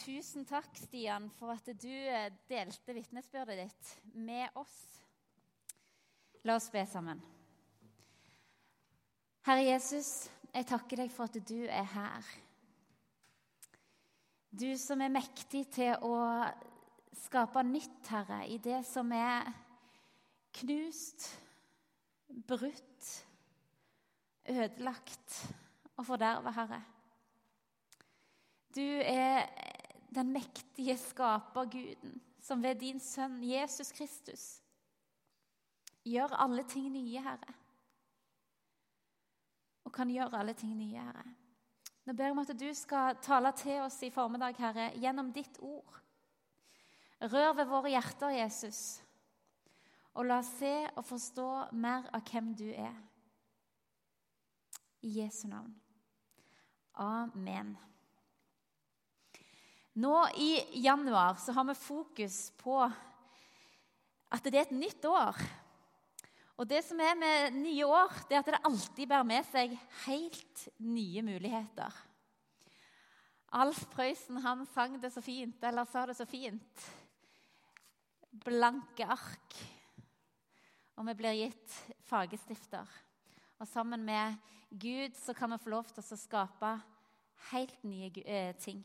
Tusen takk, Stian, for at du eh, delte vitnesbyrdet ditt med oss. La oss be sammen. Herre Jesus, jeg takker deg for at du er her. Du som er mektig til å skape nytt, Herre, i det som er knust, brutt, ødelagt og forderva, Herre. Du er den mektige skaperguden som ved din sønn Jesus Kristus gjør alle ting nye, Herre. Og kan gjøre alle ting nye, Herre. Nå ber jeg om at du skal tale til oss i formiddag, Herre, gjennom ditt ord. Rør ved våre hjerter, Jesus, og la oss se og forstå mer av hvem du er. I Jesu navn. Amen. Nå i januar så har vi fokus på at det er et nytt år. Og det som er med nye år, det er at det alltid bærer med seg helt nye muligheter. Alf Prøysen han sang det så fint, eller sa det så fint. Blanke ark. Og vi blir gitt fagestifter. Og sammen med Gud så kan vi få lov til å skape helt nye eh, ting.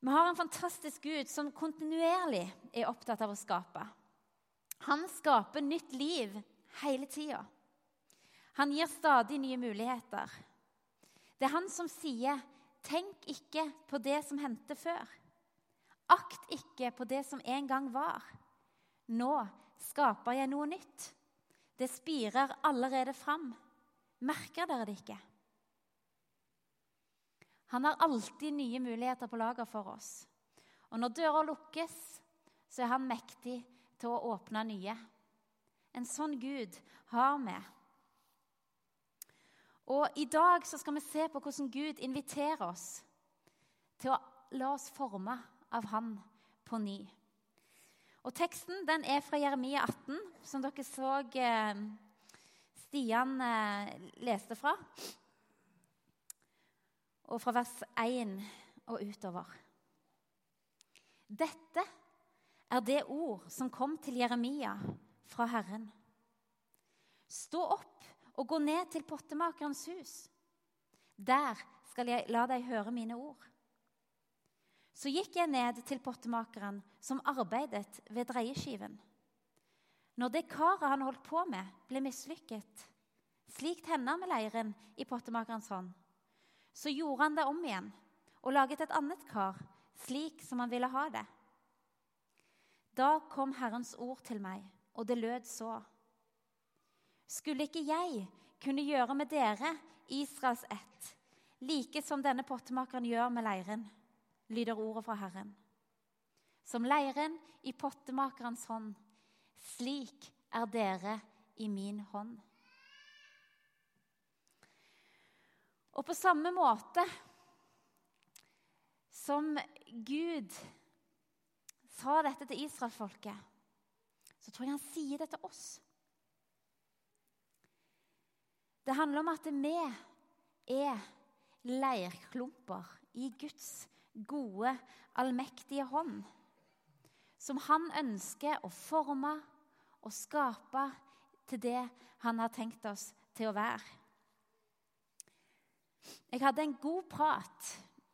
Vi har en fantastisk Gud som kontinuerlig er opptatt av å skape. Han skaper nytt liv hele tida. Han gir stadig nye muligheter. Det er han som sier, 'Tenk ikke på det som hendte før.' 'Akt ikke på det som en gang var.' 'Nå skaper jeg noe nytt.' 'Det spirer allerede fram.' Merker dere det ikke? Han har alltid nye muligheter på lager for oss. Og når dører lukkes, så er han mektig til å åpne nye. En sånn Gud har vi. Og i dag så skal vi se på hvordan Gud inviterer oss til å la oss forme av Han på ny. Og Teksten den er fra Jeremia 18, som dere så eh, Stian eh, leste fra og fra vers 1 og utover. Dette er det ord som kom til Jeremia fra Herren. Stå opp og gå ned til pottemakerens hus. Der skal jeg la deg høre mine ord. Så gikk jeg ned til pottemakeren som arbeidet ved dreieskiven. Når det karet han holdt på med, ble mislykket, slikt tenner med leiren i pottemakerens hånd, så gjorde han det om igjen og laget et annet kar, slik som han ville ha det. Da kom Herrens ord til meg, og det lød så. Skulle ikke jeg kunne gjøre med dere, Israels ett, like som denne pottemakeren gjør med leiren, lyder ordet fra Herren. Som leiren i pottemakerens hånd, slik er dere i min hånd. Og på samme måte som Gud sa dette til israelsfolket, så tror jeg han sier det til oss. Det handler om at vi er leirklumper i Guds gode, allmektige hånd. Som han ønsker å forme og skape til det han har tenkt oss til å være. Jeg hadde en god prat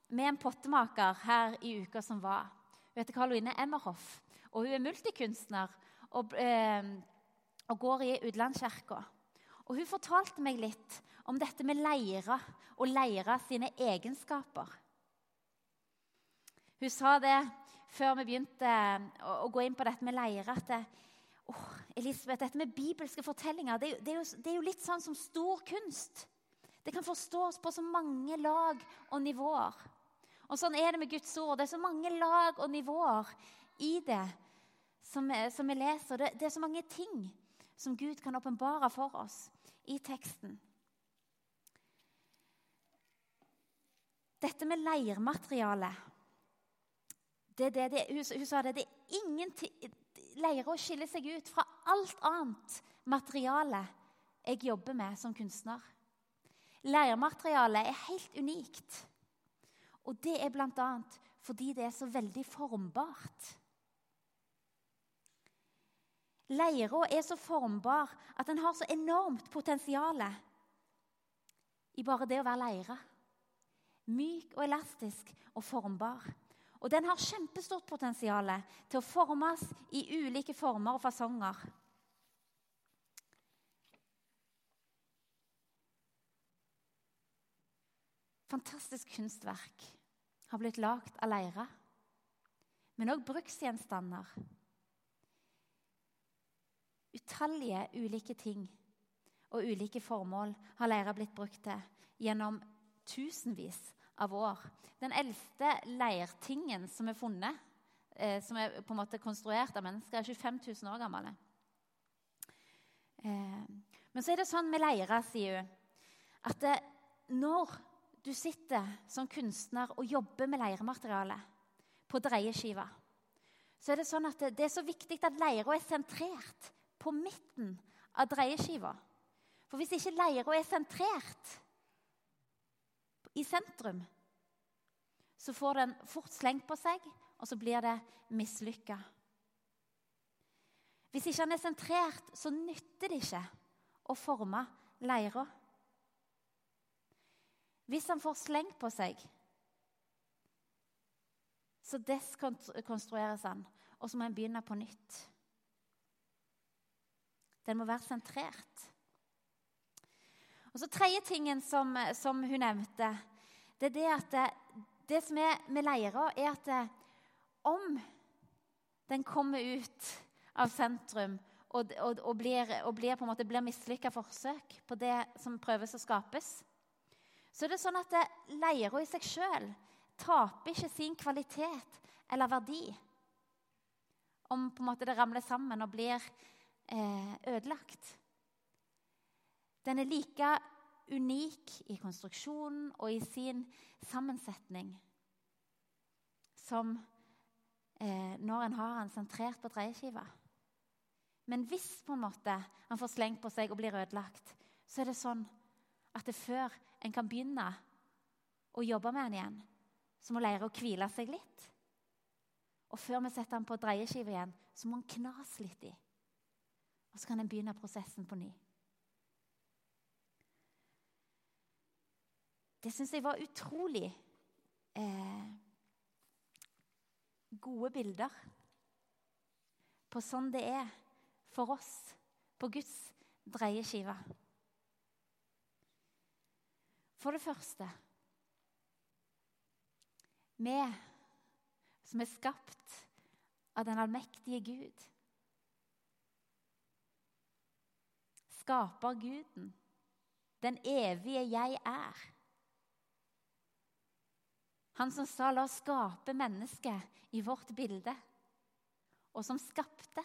med en pottemaker her i uka som var. Hun heter Karoline Emmerhoff, og hun er multikunstner og, eh, og går i Utlandskirka. Og Hun fortalte meg litt om dette med leire og leire sine egenskaper. Hun sa det før vi begynte å, å gå inn på dette med leire, at det, oh, Elisabeth, dette med bibelske fortellinger det, det, er jo, det er jo litt sånn som stor kunst. Det kan forstås på så mange lag og nivåer. Og Sånn er det med Guds ord. Det er så mange lag og nivåer i det som, som vi leser. Det, det, er så mange ting som Gud kan åpenbare for oss i teksten. Dette med leirmateriale det, det, det, hun, hun, sa det. Det er ingen leire å skille seg ut fra alt annet materiale jeg jobber med som kunstner. Leirmaterialet er helt unikt. Og det er bl.a. fordi det er så veldig formbart. Leira er så formbar at den har så enormt potensial i bare det å være leire. Myk og elastisk og formbar. Og den har kjempestort potensial til å formes i ulike former og fasonger. Fantastisk kunstverk har blitt lagd av leire, men òg bruksgjenstander. Utallige ulike ting og ulike formål har leire blitt brukt til gjennom tusenvis av år. Den eldste leirtingen som er funnet, eh, som er på en måte konstruert av mennesker, er 25 000 år gammel. Eh, men så er det sånn med leire, sier hun, at det, når du sitter som kunstner og jobber med leiremateriale på dreieskiva, så er det sånn at det, det er så viktig at leira er sentrert på midten av dreieskiva. For hvis ikke leira er sentrert i sentrum, så får den fort slengt på seg, og så blir det mislykka. Hvis ikke den er sentrert, så nytter det ikke å forme leira. Hvis han får slengt på seg, så deskonstrueres han, og så må en begynne på nytt. Den må være sentrert. Og så Tredje tingen som, som, hun nevnte, det er det at det, det som er med leira, er at det, om den kommer ut av sentrum og, og, og blir, og blir, på en måte blir mislykka forsøk på det som prøves å skapes, så er det sånn at leira i seg sjøl taper ikke sin kvalitet eller verdi om på en måte det ramler sammen og blir eh, ødelagt. Den er like unik i konstruksjonen og i sin sammensetning som eh, når en har den sentrert på dreieskiva. Men hvis på en måte han får slengt på seg og blir ødelagt, så er det sånn at det før en kan begynne å jobbe med den igjen, så må lære å hvile seg litt. Og før vi setter den på dreieskiva igjen, så må den knas litt i. Og så kan en begynne prosessen på ny. Det syns jeg var utrolig eh, gode bilder på sånn det er for oss på Guds dreieskive. For det første Vi som er skapt av den allmektige Gud. Skaper Guden, den evige jeg er. Han som sa 'la oss skape mennesket i vårt bilde', og som skapte.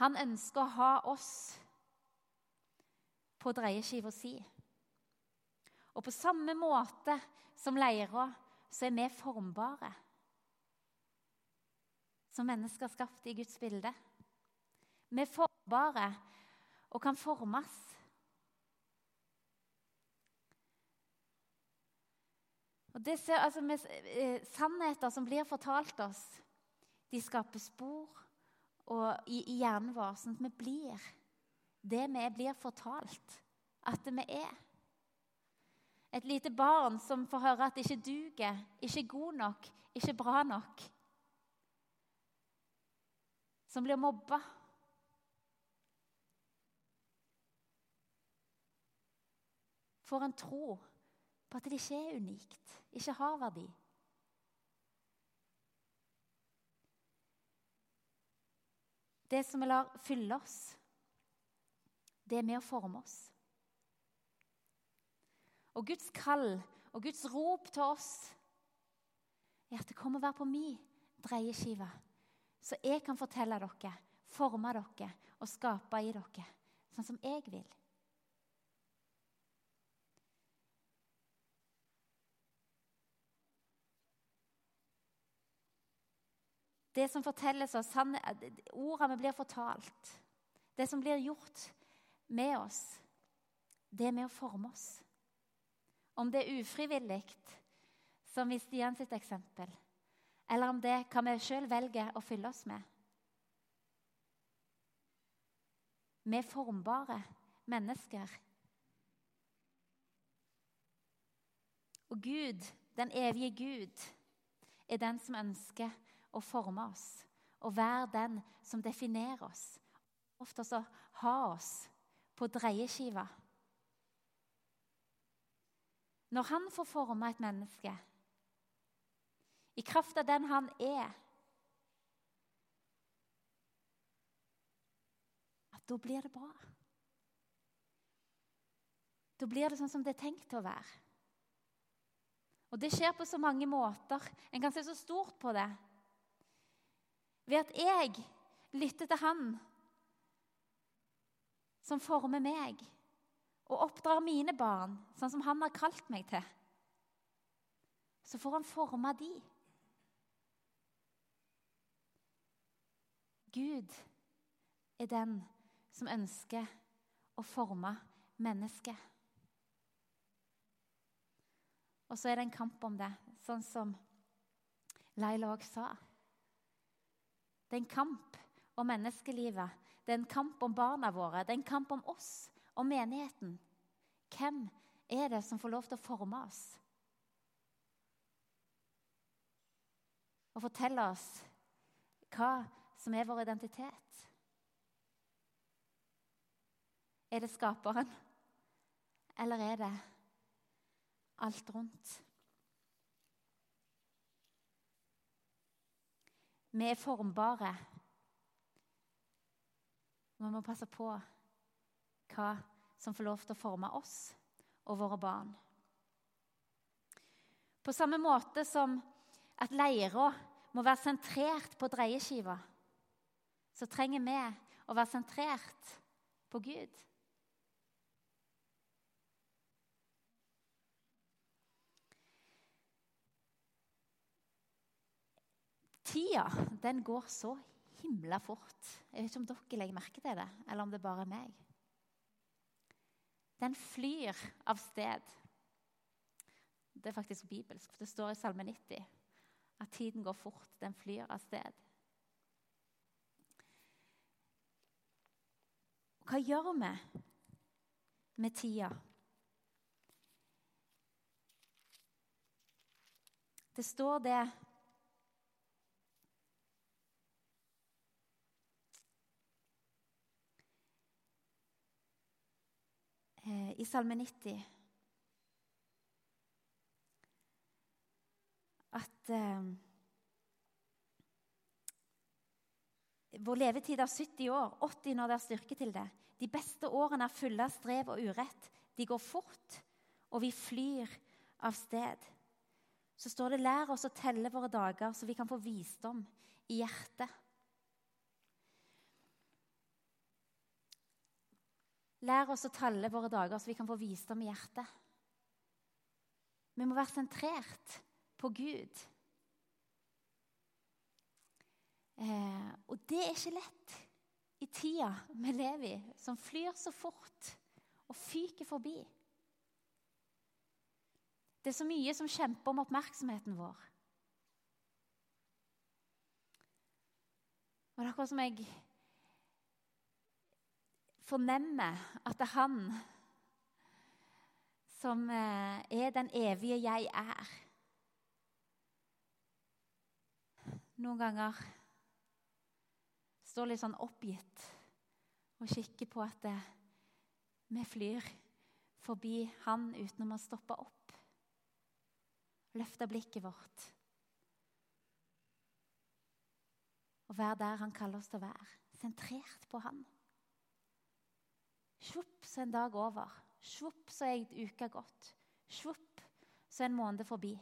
Han ønsker å ha oss på dreieskiva si. Og på samme måte som leira, så er vi formbare. Som mennesker skapt i Guds bilde. Vi er formbare og kan formes. Og det ser, altså, eh, Sannheter som blir fortalt oss, de skaper spor og, i, i hjernen vår, sånn at vi blir det vi blir fortalt at vi er. Et lite barn som får høre at det ikke duger, ikke er god nok, ikke bra nok. Som blir mobba. Får en tro på at det ikke er unikt, ikke har verdi. Det som vi lar fylle oss, det er med å forme oss. Og Guds kall og Guds rop til oss er at det kommer å være på min dreieskive, så jeg kan fortelle dere, forme dere og skape i dere sånn som jeg vil. Det som fortelles oss, ordene vi blir fortalt, det som blir gjort med oss, det er med å forme oss. Om det er ufrivillig, som i Stian sitt eksempel, eller om det kan vi sjøl velge å fylle oss med. Vi er formbare mennesker. Og Gud, den evige Gud, er den som ønsker å forme oss og være den som definerer oss. Ofte også ha oss på dreieskiva. Når han får forme et menneske i kraft av den han er at Da blir det bra. Da blir det sånn som det er tenkt å være. Og Det skjer på så mange måter. En kan se så stort på det. Ved at jeg lytter til Han som former meg, og oppdrar mine barn sånn som Han har kalt meg til. Så får Han forme de. Gud er den som ønsker å forme mennesket. Og så er det en kamp om det, sånn som Laila òg sa. Det er en kamp om menneskelivet. Det er en kamp om barna våre. Det er en kamp om oss, om menigheten. Hvem er det som får lov til å forme oss? Og fortelle oss hva som er vår identitet? Er det skaperen, eller er det alt rundt. Vi er formbare. Vi må passe på hva som får lov til å forme oss og våre barn. På samme måte som at leira må være sentrert på dreieskiva, så trenger vi å være sentrert på Gud. Tida den går så himla fort. Jeg vet ikke om dere legger merke til det, eller om det bare er meg. Den flyr av sted. Det er faktisk bibelsk, for det står i Salme 90 at tiden går fort. Den flyr av sted. Hva gjør vi med tida? Det står det i Salme 90 at eh, Vår levetid er 70 år, 80 når det er styrke til det. De beste årene er fulle av strev og urett. De går fort, og vi flyr av sted. Så står det 'lær oss å telle våre dager, så vi kan få visdom i hjertet'. Lær oss å talle våre dager, så vi kan få visdom i hjertet. Vi må være sentrert på Gud. Eh, og det er ikke lett i tida vi lever i, som flyr så fort og fyker forbi. Det er så mye som kjemper om oppmerksomheten vår. Og det er akkurat som jeg fornemmer at det er han som eh, er den evige jeg er. Noen ganger står litt sånn oppgitt og kikker på at det, vi flyr forbi han uten å stoppe opp. Løfte blikket vårt. Og være der han kaller oss til å være. Sentrert på han. Svupp, så er en dag over. Svopp, så er ei uke gått. Svopp, så er en måned forbi.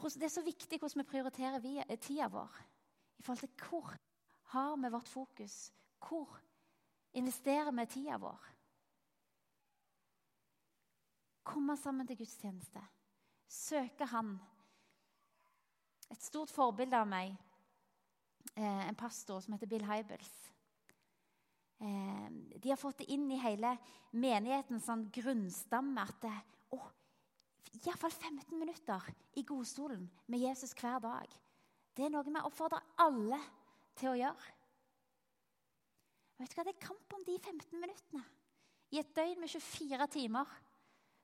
Det er så viktig hvordan vi prioriterer eh, tida vår. I forhold til hvor har vi vårt fokus? Hvor investerer vi tida vår? Komme sammen til gudstjeneste. Søke Han. Et stort forbilde av meg en pastor som heter Bill Hybels. eh, De har fått det inn i hele menighetens sånn grunnstamme at å, Iallfall 15 minutter i godstolen med Jesus hver dag. Det er noe vi oppfordrer alle til å gjøre. Vet du hva? Det er kamp om de 15 minuttene. I et døgn med 24 timer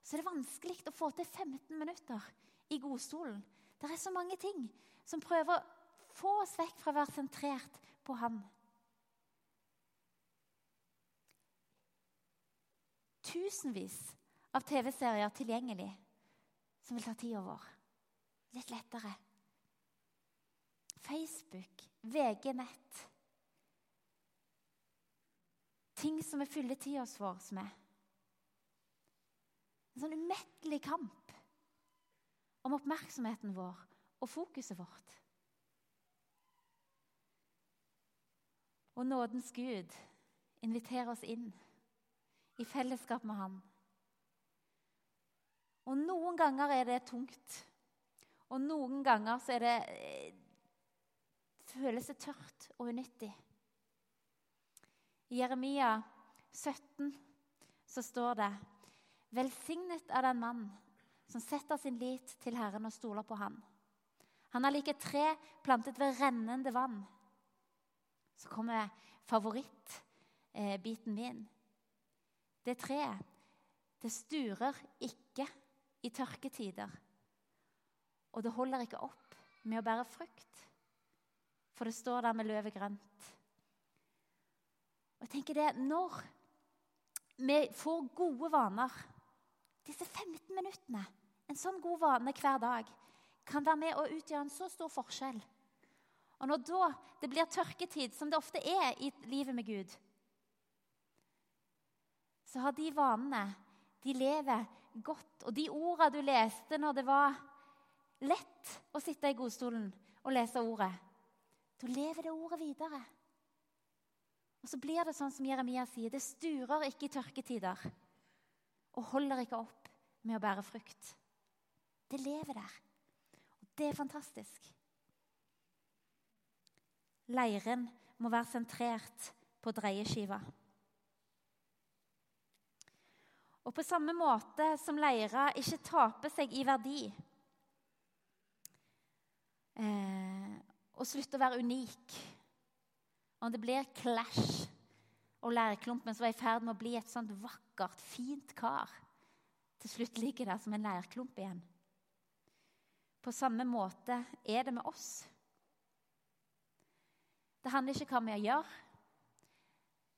så er det vanskelig å få til 15 minutter i godstolen. Det er så mange ting som prøver få oss vekk fra å være sentrert på Han. Tusenvis av TV-serier tilgjengelig som vil ta tida vår. Litt lettere. Facebook, VG-nett. Ting som vi fyller tida vår med. En sånn umettelig kamp om oppmerksomheten vår og fokuset vårt. Og nådens Gud inviterer oss inn i fellesskap med Han. Og noen ganger er det tungt. Og noen ganger så er det eh, føles det tørt og unyttig. I Jeremia 17 så står det Velsignet er den mann som setter sin lit til Herren og stoler på Han. Han er like tre plantet ved rennende vann. Så kommer favorittbiten min. Det treet, det sturer ikke i tørketider. Og det holder ikke opp med å bære frukt, for det står der med løvet grønt. Og jeg tenker det, Når vi får gode vaner, disse 15 minuttene, en sånn god vane hver dag, kan være med å utgjøre en så stor forskjell. Og når da det blir tørketid, som det ofte er i livet med Gud, så har de vanene de lever godt. Og de ordene du leste når det var lett å sitte i godstolen og lese ordet, da lever det ordet videre. Og så blir det sånn som Jeremia sier, det sturer ikke i tørketider og holder ikke opp med å bære frukt. Det lever der. Og det er fantastisk. Leiren må være sentrert på dreieskiva. Og på samme måte som leira ikke taper seg i verdi eh, og slutter å være unik Om det blir clash og leirklumpen som var i ferd med å bli et sånt vakkert, fint kar, til slutt ligger der som en leirklump igjen. På samme måte er det med oss. Det handler ikke om hva vi gjør.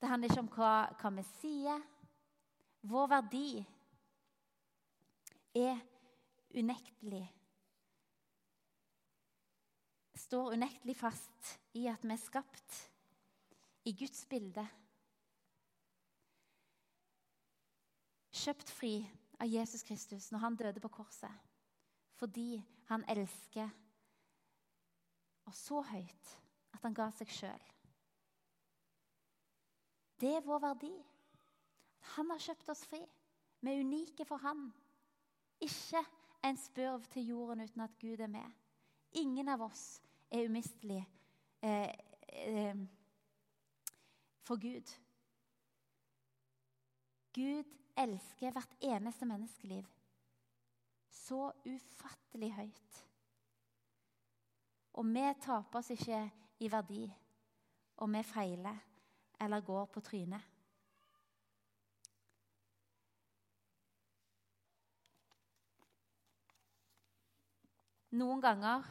Det handler ikke om hva, hva vi sier. Vår verdi er unektelig Står unektelig fast i at vi er skapt i Guds bilde. Kjøpt fri av Jesus Kristus når han døde på korset. Fordi han elsker oss så høyt at han ga seg sjøl. Det er vår verdi. Han har kjøpt oss fri. Vi er unike for han. Ikke en spurv til jorden uten at Gud er med. Ingen av oss er umistelig eh, eh, for Gud. Gud elsker hvert eneste menneskeliv så ufattelig høyt. Og vi taper oss ikke i verdi om vi feiler eller går på trynet. Noen ganger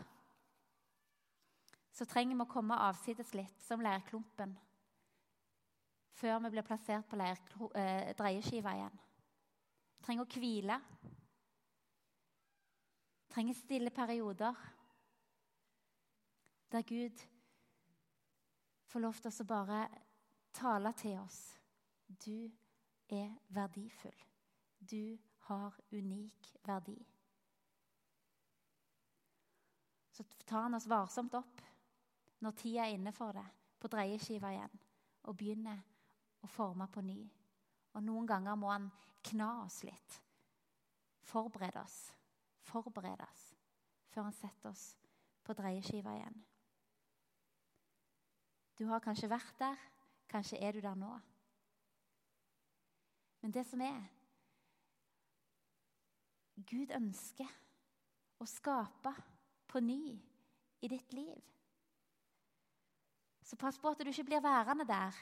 så trenger vi å komme avsides litt, som leirklumpen, før vi blir plassert på leir, eh, dreieskiva igjen. Trenger å hvile. Vi trenger stille perioder der Gud får lov til å bare tale til oss. Du er verdifull. Du har unik verdi så tar han oss varsomt opp når tida er inne for det, på dreieskiva igjen, og begynner å forme på ny. Og noen ganger må han kna oss litt. Forberede oss. Forberede oss før han setter oss på dreieskiva igjen. Du har kanskje vært der, kanskje er du der nå. Men det som er Gud ønsker å skape på ny i ditt liv. Så pass på at du ikke blir værende der.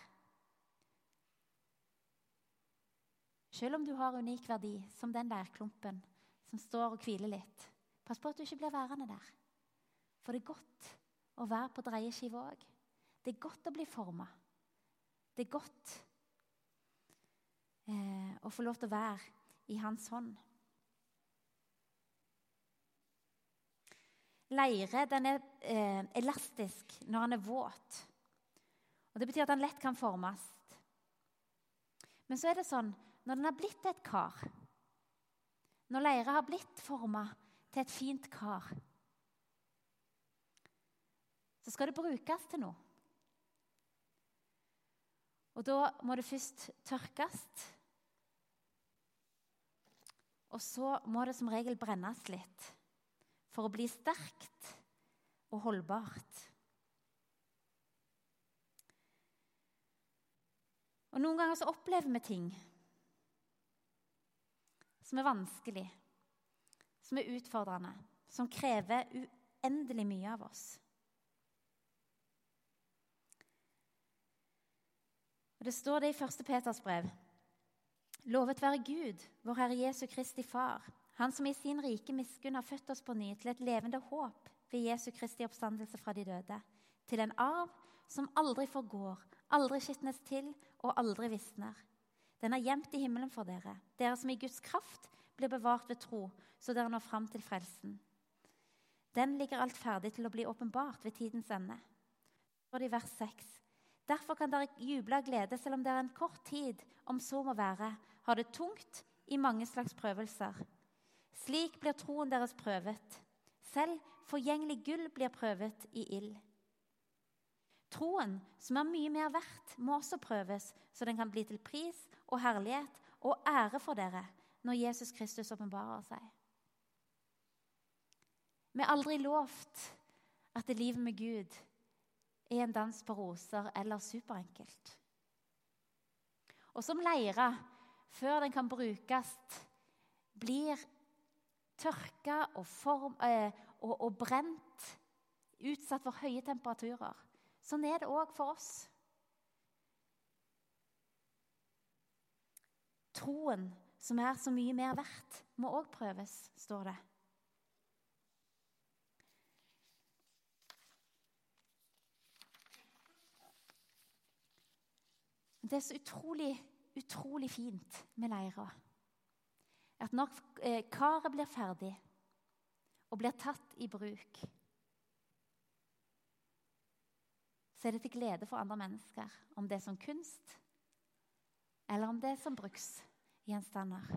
Selv om du har unik verdi, som den leirklumpen som står og hviler litt. Pass på at du ikke blir værende der. For det er godt å være på dreieskiva òg. Det er godt å bli forma. Det er godt eh, å få lov til å være i Hans hånd. Leire den er eh, elastisk når den er våt. Og Det betyr at den lett kan formes. Men så er det sånn når den har blitt et kar Når leire har blitt forma til et fint kar, så skal det brukes til noe. Og da må det først tørkes. Og så må det som regel brennes litt for å bli sterkt og holdbart. Og Noen ganger så opplever vi ting som er vanskelig, som er utfordrende, som krever uendelig mye av oss. Det står det i 1. Peters brev. Lovet være Gud, vår Herre Jesu Kristi Far, Han som i sin rike miskunn har født oss på ny til et levende håp ved Jesu Kristi oppstandelse fra de døde, til en arv som aldri forgår, aldri skitnes til og aldri visner. Den er gjemt i himmelen for dere, dere som i Guds kraft blir bevart ved tro, så dere når fram til frelsen. Den ligger alt ferdig til å bli åpenbart ved tidens ende. Og i vers 6. Derfor kan dere juble av glede selv om dere en kort tid, om så må være, har det tungt i mange slags prøvelser. Slik blir troen deres prøvet. Selv forgjengelig gull blir prøvet i ild. Troen, som er mye mer verdt, må også prøves, så den kan bli til pris og herlighet og ære for dere når Jesus Kristus åpenbarer seg. Vi har aldri lovt at det livet med Gud er en dans på roser eller superenkelt. Og som leira, før den kan brukes, blir tørka og, form, eh, og, og brent, utsatt for høye temperaturer. Sånn er det òg for oss. Troen, som er så mye mer verdt, må òg prøves, står det. Det er så utrolig, utrolig fint med leira. At når eh, karet blir ferdig og blir tatt i bruk, så er det til glede for andre mennesker, om det er som kunst, eller om det er som bruksgjenstander.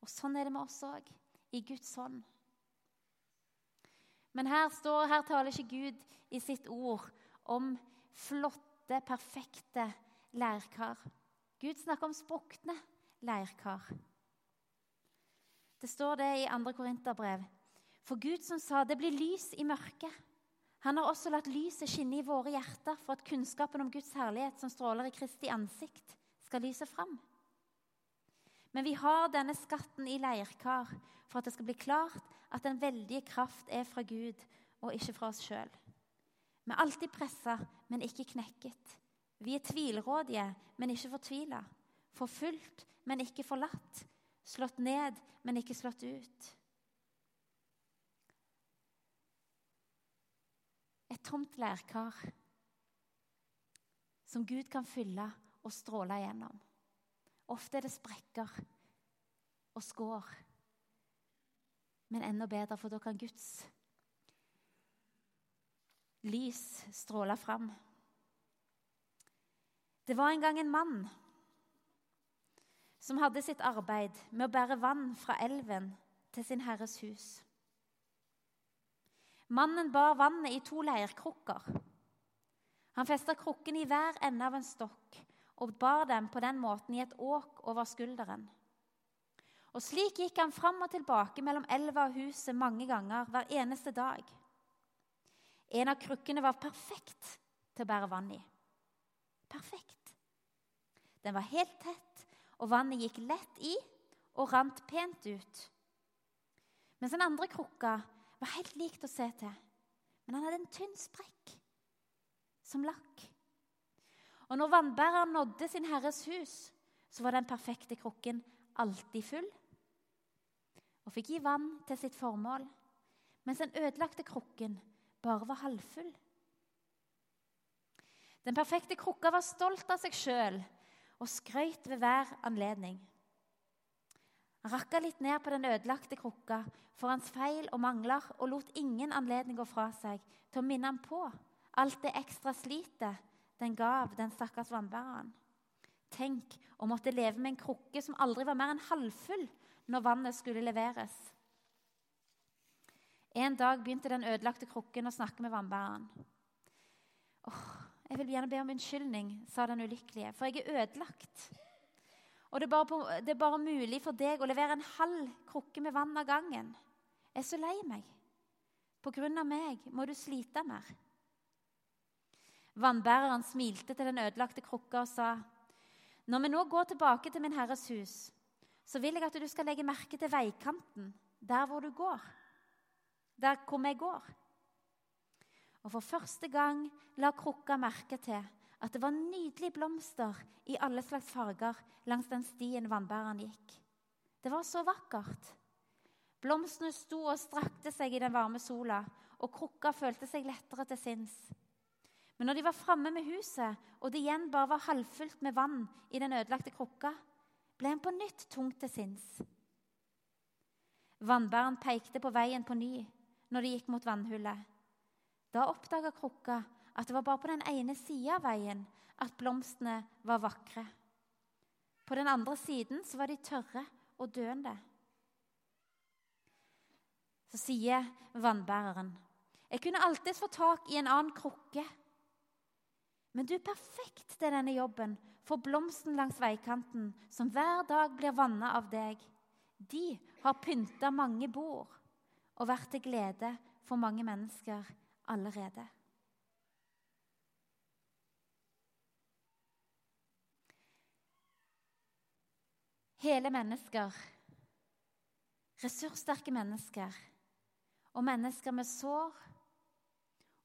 Og sånn er det med oss òg, i Guds hånd. Men her står, her taler ikke Gud i sitt ord om flotte, perfekte leirkar. Gud snakker om sprukne leirkar. Det står det i 2. Korinterbrev. For Gud som sa 'det blir lys i mørket', han har også latt lyset skinne i våre hjerter for at kunnskapen om Guds herlighet som stråler i Kristi ansikt, skal lyse fram. Men vi har denne skatten i leirkar for at det skal bli klart at den veldige kraft er fra Gud og ikke fra oss sjøl. Vi er alltid pressa, men ikke knekket. Vi er tvilrådige, men ikke fortvila. Forfulgt, men ikke forlatt. Slått ned, men ikke slått ut. et tomt lærkar som Gud kan fylle og stråle gjennom. Ofte er det sprekker og skår. Men enda bedre, for da kan Guds lys stråle fram. Det var en gang en mann som hadde sitt arbeid med å bære vann fra elven til sin herres hus. Mannen bar vannet i to leirkrukker. Han festa krukkene i hver ende av en stokk og bar dem på den måten i et åk over skulderen. Og Slik gikk han fram og tilbake mellom elva og huset mange ganger hver eneste dag. En av krukkene var perfekt til å bære vann i. Perfekt. Den var helt tett og vannet gikk lett i og rant pent ut. Mens den andre krukka var helt likt å se til, men han hadde en tynn sprekk som lakk. Og når vannbæreren nådde sin herres hus, så var den perfekte krukken alltid full og fikk gi vann til sitt formål, mens den ødelagte krukken bare var halvfull. Den perfekte krukka var stolt av seg sjøl og skrøt ved hver anledning. Han rakka litt ned på den ødelagte krukka for hans feil og mangler og lot ingen anledning gå fra seg til å minne ham på alt det ekstra slitet den gav den stakkars vannbæreren. Tenk å måtte leve med en krukke som aldri var mer enn halvfull når vannet skulle leveres. En dag begynte den ødelagte krukken å snakke med vannbæreren. Åh, jeg vil gjerne be om unnskyldning, sa den ulykkelige, for jeg er ødelagt. Og det er, på, det er bare mulig for deg å levere en halv krukke med vann av gangen. Jeg er så lei meg. På grunn av meg må du slite mer. Vannbæreren smilte til den ødelagte krukka og sa, 'Når vi nå går tilbake til min herres hus, så vil jeg at du skal legge merke til veikanten, der hvor du går. Der hvor vi går.' Og For første gang la krukka merke til at det var nydelige blomster i alle slags farger langs den stien vannbæreren gikk. Det var så vakkert. Blomstene sto og strakte seg i den varme sola, og krukka følte seg lettere til sinns. Men når de var framme med huset, og det igjen bare var halvfullt med vann i den ødelagte krukka, ble han på nytt tungt til sinns. Vannbæren pekte på veien på ny når de gikk mot vannhullet. Da oppdaga krukka at det var bare på den ene sida av veien at blomstene var vakre. På den andre siden så var de tørre og døende. Så sier vannbæreren, 'Jeg kunne alltids få tak i en annen krukke.' Men du er perfekt til denne jobben for blomsten langs veikanten, som hver dag blir vanna av deg. De har pynta mange bord og vært til glede for mange mennesker allerede. Hele mennesker, ressurssterke mennesker og mennesker med sår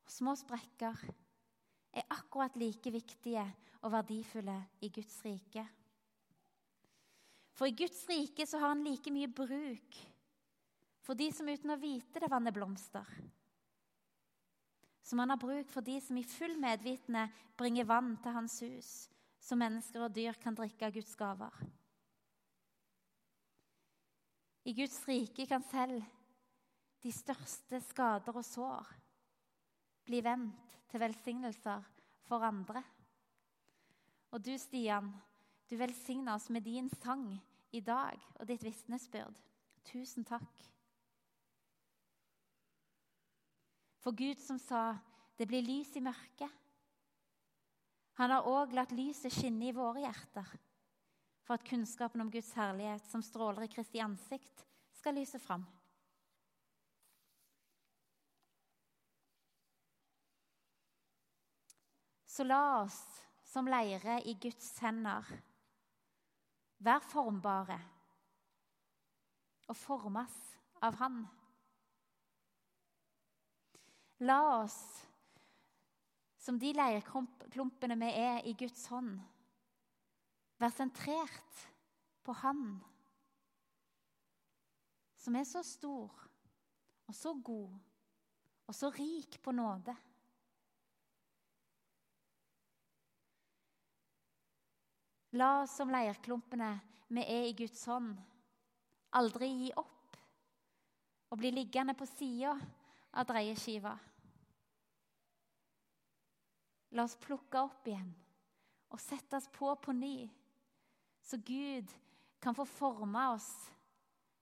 og små sprekker er akkurat like viktige og verdifulle i Guds rike. For i Guds rike så har han like mye bruk for de som uten å vite det vanner blomster. Som han har bruk for de som i full medvitende bringer vann til hans hus, så mennesker og dyr kan drikke av Guds gaver. I Guds rike kan selv de største skader og sår bli vendt til velsignelser for andre. Og du, Stian, du velsigner oss med din sang i dag og ditt vitnesbyrd. Tusen takk. For Gud som sa 'det blir lys i mørket', han har òg latt lyset skinne i våre hjerter, for at kunnskapen om Guds herlighet som stråler i Kristi ansikt, skal lyse fram. Så la oss som leire i Guds hender være formbare og formes av Han. La oss, som de leirklumpene vi er i Guds hånd, være sentrert på Han, som er så stor og så god og så rik på nåde. La oss som leirklumpene vi er i Guds hånd, aldri gi opp og bli liggende på sida av dreieskiva. La oss plukke opp igjen og sette oss på på ny, så Gud kan få forme oss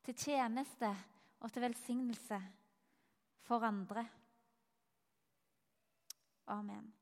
til tjeneste og til velsignelse for andre. Amen.